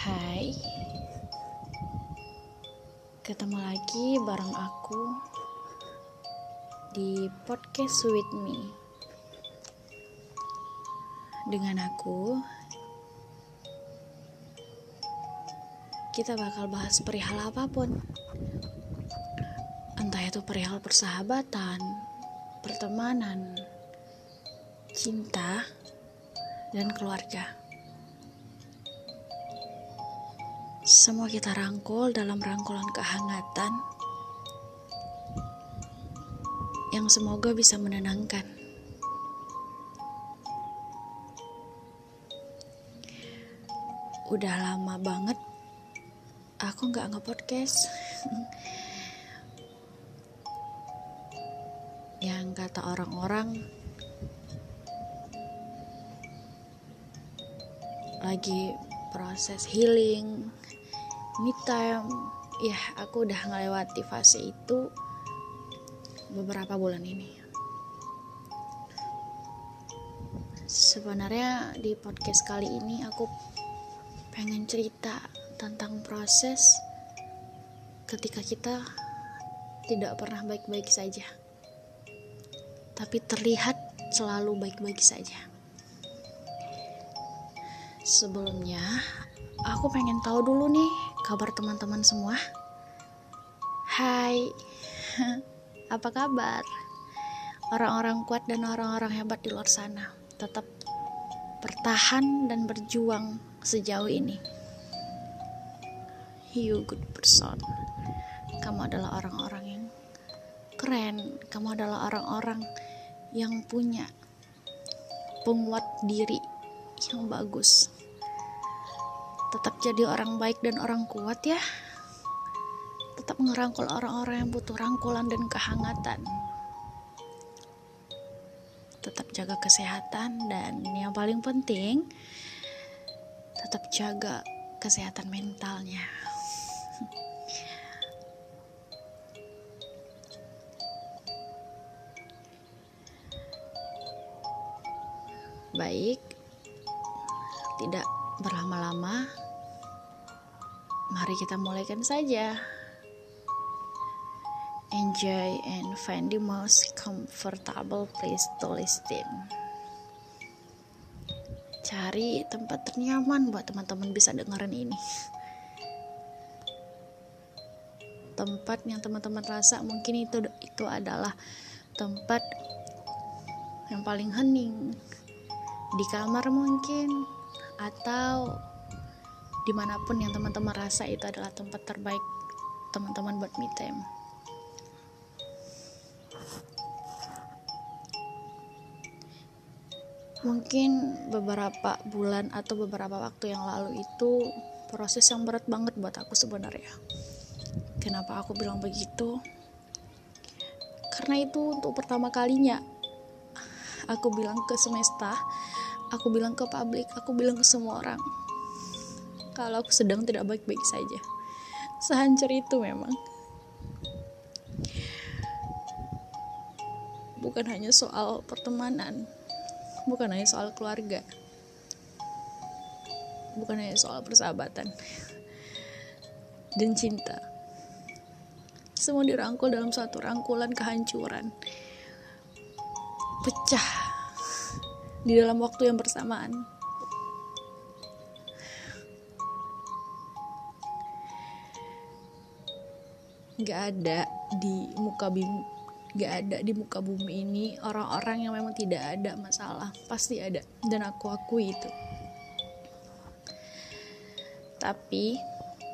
Hai. Ketemu lagi bareng aku Di podcast with me. Dengan aku Kita bakal bahas perihal apa pun. Entah itu perihal persahabatan Pertemanan Cinta Dan keluarga Semua kita rangkul dalam rangkulan kehangatan yang semoga bisa menenangkan. Udah lama banget aku nggak nge-podcast. yang kata orang-orang lagi proses healing me time. Ya aku udah ngelewati fase itu beberapa bulan ini. Sebenarnya di podcast kali ini aku pengen cerita tentang proses ketika kita tidak pernah baik-baik saja. Tapi terlihat selalu baik-baik saja sebelumnya aku pengen tahu dulu nih kabar teman-teman semua? Hai, apa kabar? Orang-orang kuat dan orang-orang hebat di luar sana tetap bertahan dan berjuang sejauh ini. You good person. Kamu adalah orang-orang yang keren. Kamu adalah orang-orang yang punya penguat diri yang bagus tetap jadi orang baik dan orang kuat ya. Tetap ngerangkul orang-orang yang butuh rangkulan dan kehangatan. Tetap jaga kesehatan dan yang paling penting tetap jaga kesehatan mentalnya. Baik tidak berlama-lama, mari kita mulaikan saja. Enjoy and find the most comfortable place to listen. Cari tempat ternyaman buat teman-teman bisa dengerin ini. Tempat yang teman-teman rasa mungkin itu itu adalah tempat yang paling hening di kamar mungkin atau di mana pun yang teman-teman rasa itu adalah tempat terbaik teman-teman buat me time. Mungkin beberapa bulan atau beberapa waktu yang lalu itu proses yang berat banget buat aku sebenarnya. Kenapa aku bilang begitu? Karena itu untuk pertama kalinya aku bilang ke semesta Aku bilang ke publik, aku bilang ke semua orang. Kalau aku sedang tidak baik-baik saja. Sehancur itu memang. Bukan hanya soal pertemanan, bukan hanya soal keluarga, bukan hanya soal persahabatan dan cinta. Semua dirangkul dalam satu rangkulan kehancuran. Pecah di dalam waktu yang bersamaan. Gak ada di muka bumi, gak ada di muka bumi ini orang-orang yang memang tidak ada masalah, pasti ada, dan aku akui itu. Tapi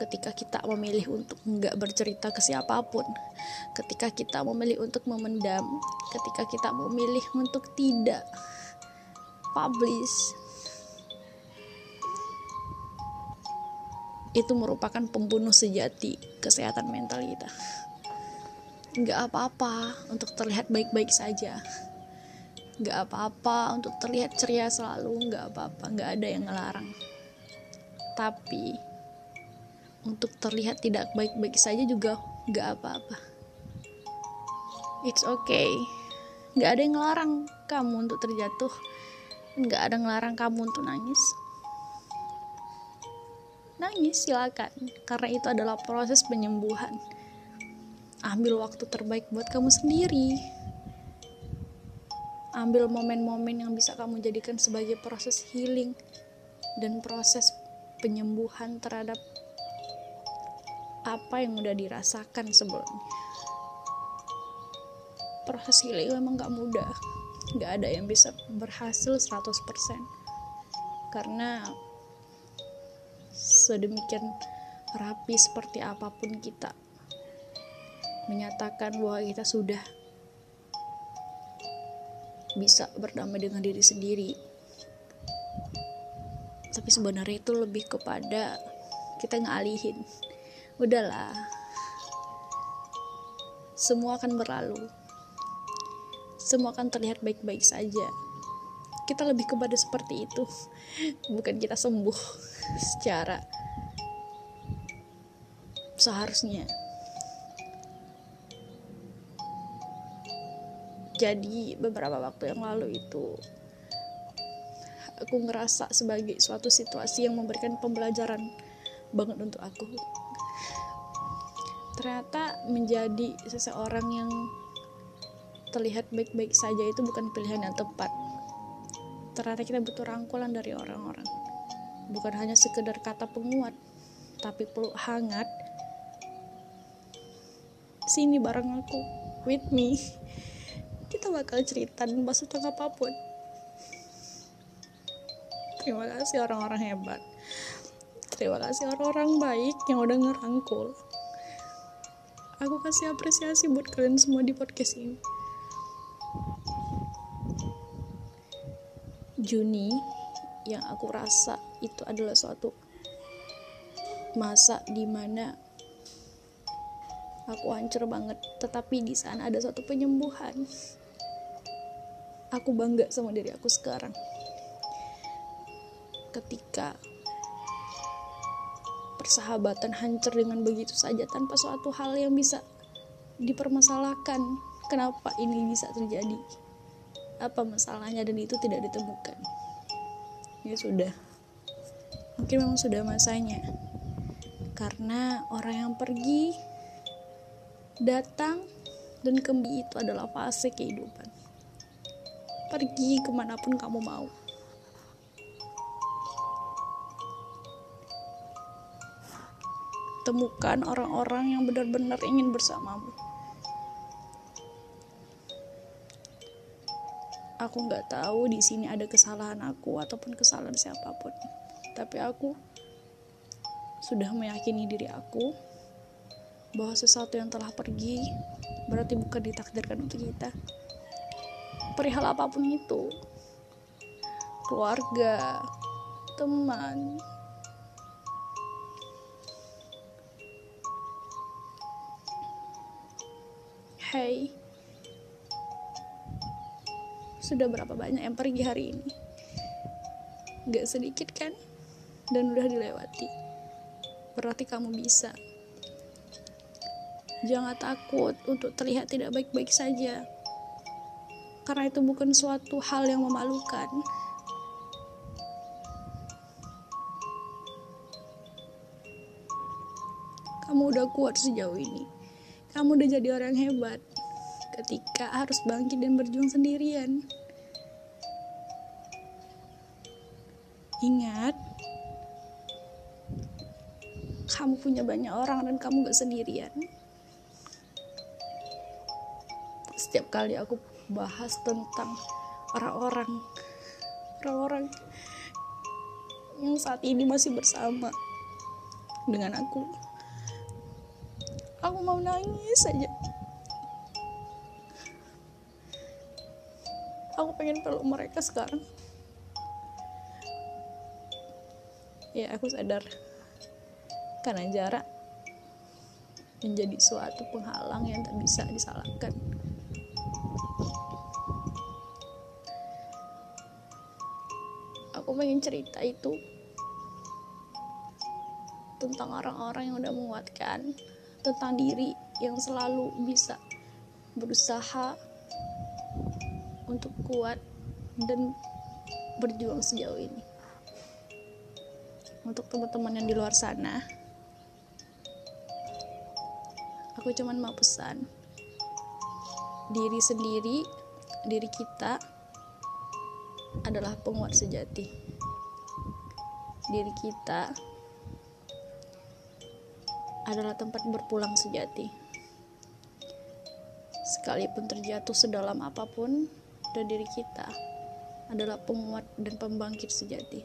ketika kita memilih untuk nggak bercerita ke siapa pun, ketika kita memilih untuk memendam, ketika kita memilih untuk tidak publish itu merupakan pembunuh sejati kesehatan mental kita. Nggak apa-apa untuk terlihat baik-baik saja. Nggak apa-apa untuk terlihat ceria selalu. Nggak apa-apa nggak ada yang ngelarang. Tapi untuk terlihat tidak baik-baik saja juga nggak apa-apa. It's okay. Nggak ada yang ngelarang kamu untuk terjatuh. Nggak ada ngelarang kamu untuk nangis nangis silakan. Karena itu adalah proses penyembuhan. Ambil waktu terbaik buat kamu sendiri. Ambil momen-momen yang bisa kamu jadikan sebagai proses healing dan proses penyembuhan terhadap apa yang udah dirasakan sebelumnya. Proses healing memang gak mudah. Gak ada yang bisa berhasil 100% karena sedemikian rapi seperti apa pun kita menyatakan bahwa kita sudah bisa berdamai dengan diri sendiri. Tapi sebenarnya itu lebih kepada kita ngalihin. Udahlah semua akan berlalu. Semua akan terlihat baik-baik saja. Kita lebih kepada seperti itu bukan kita sembuh secara seharusnya jadi beberapa waktu yang lalu itu aku ngerasa sebagai suatu situasi yang memberikan pembelajaran banget untuk aku. Ternyata menjadi seseorang yang terlihat baik-baik saja itu bukan pilihan yang tepat. Ternyata kita butuh rangkulan dari orang-orang bukan hanya sekedar kata penguat tapi peluk hangat. Sini bareng aku with me. Kita bakal cerita dan bahas tentang apa pun. Terima kasih orang-orang hebat. Terima kasih orang-orang baik yang udah ngerangkul. Aku kasih apresiasi buat kalian semua di podcast ini. Juni yang aku rasa itu adalah suatu masa di mana aku hancur banget. Tetapi di sana ada satu penyembuhan. Aku bangga sama diri aku sekarang. Ketika persahabatan hancur dengan begitu saja tanpa suatu hal yang bisa dipermasalahkan kenapa ini bisa terjadi? Apa masalahnya dan itu tidak ditemukan? Ya sudah mungkin memang sudah masanya. Karena orang yang pergi datang dan kembali itu adalah fase kehidupan. Pergi ke mana pun kamu mau. Temukan orang-orang yang benar-benar ingin bersamamu. Aku nggak tahu di sini ada kesalahan aku ataupun kesalahan siapa pun tapi aku sudah meyakini diri aku bahwa sesuatu yang telah pergi berarti bukan ditakdirkan untuk kita. Perihal apa pun itu keluarga teman hey sudah berapa banyak yang pergi hari ini? Gak sedikit kan dan udah dilewati berarti kamu bisa Jangan takut untuk terlihat tidak baik-baik saja. Karena itu bukan suatu hal yang memalukan. Kamu udah kuat sejauh ini. Kamu udah jadi orang hebat. Ketika harus bangkit dan berjuang sendirian. Ingat, kamu punya banyak orang dan kamu gak sendirian. Setiap kali aku bahas tentang orang-orang orang-orang yang saat ini masih bersama dengan aku aku mau nangis saja aku pengen peluk mereka sekarang. Ya aku sadar karena jarak menjadi suatu penghalang yang tak bisa disalahkan. Aku pengen cerita itu tentang orang-orang yang udah menguatkan tentang diri yang selalu bisa berusaha untuk kuat dan berjuang sejauh ini. Untuk teman-teman yang di luar sana aku cuman mau pesan. Diri sendiri diri kita adalah penguat sejati. Diri kita adalah tempat berpulang sejati. Sekalipun terjatuh sedalam apa pun dan diri kita adalah penguat dan pembangkit sejati.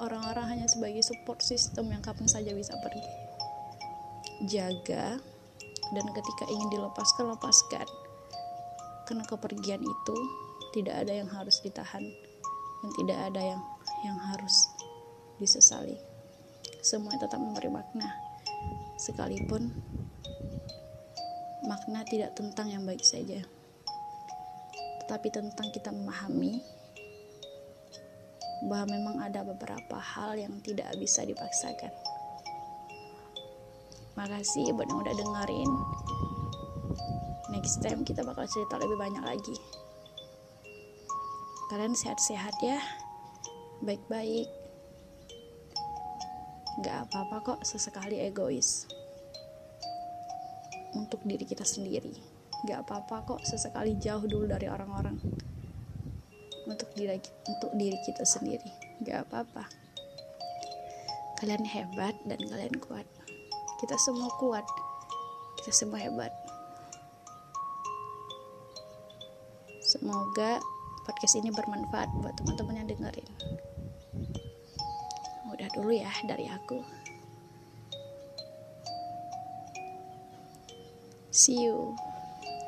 Orang-orang hanya sebagai support system yang kapan saja bisa pergi. Jaga dan ketika ingin dilepaskan lepaskan karena kepergian itu tidak ada yang harus ditahan. Dan tidak ada yang yang harus disesali. Semua tetap memberi makna. Sekalipun makna tidak tentang yang baik saja. Tetapi tentang kita memahami bahwa memang ada beberapa hal yang tidak bisa dipaksakan makasih buat yang udah dengerin. Next time kita bakal cerita lebih banyak lagi. Kalian sehat-sehat ya. Baik-baik. Gak apa-apa kok sesekali egois. Untuk diri kita sendiri. Gak apa-apa kok sesekali jauh dulu dari orang-orang. Untuk diri untuk diri kita sendiri. Gak apa-apa. Kalian hebat dan kalian kuat kita semua kuat. Kita semua hebat. Semoga podcast ini bermanfaat buat teman-teman yang dengerin. Udah dulu ya dari aku. See you.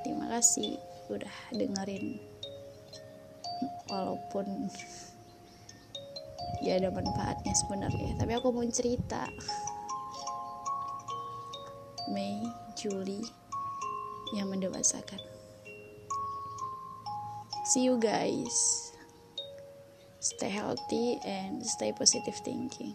Terima kasih udah dengerin. Walaupun ya ada manfaatnya sebenarnya tapi aku mau cerita Mei, Juli yang mendewasakan. See you guys. Stay healthy and stay positive thinking.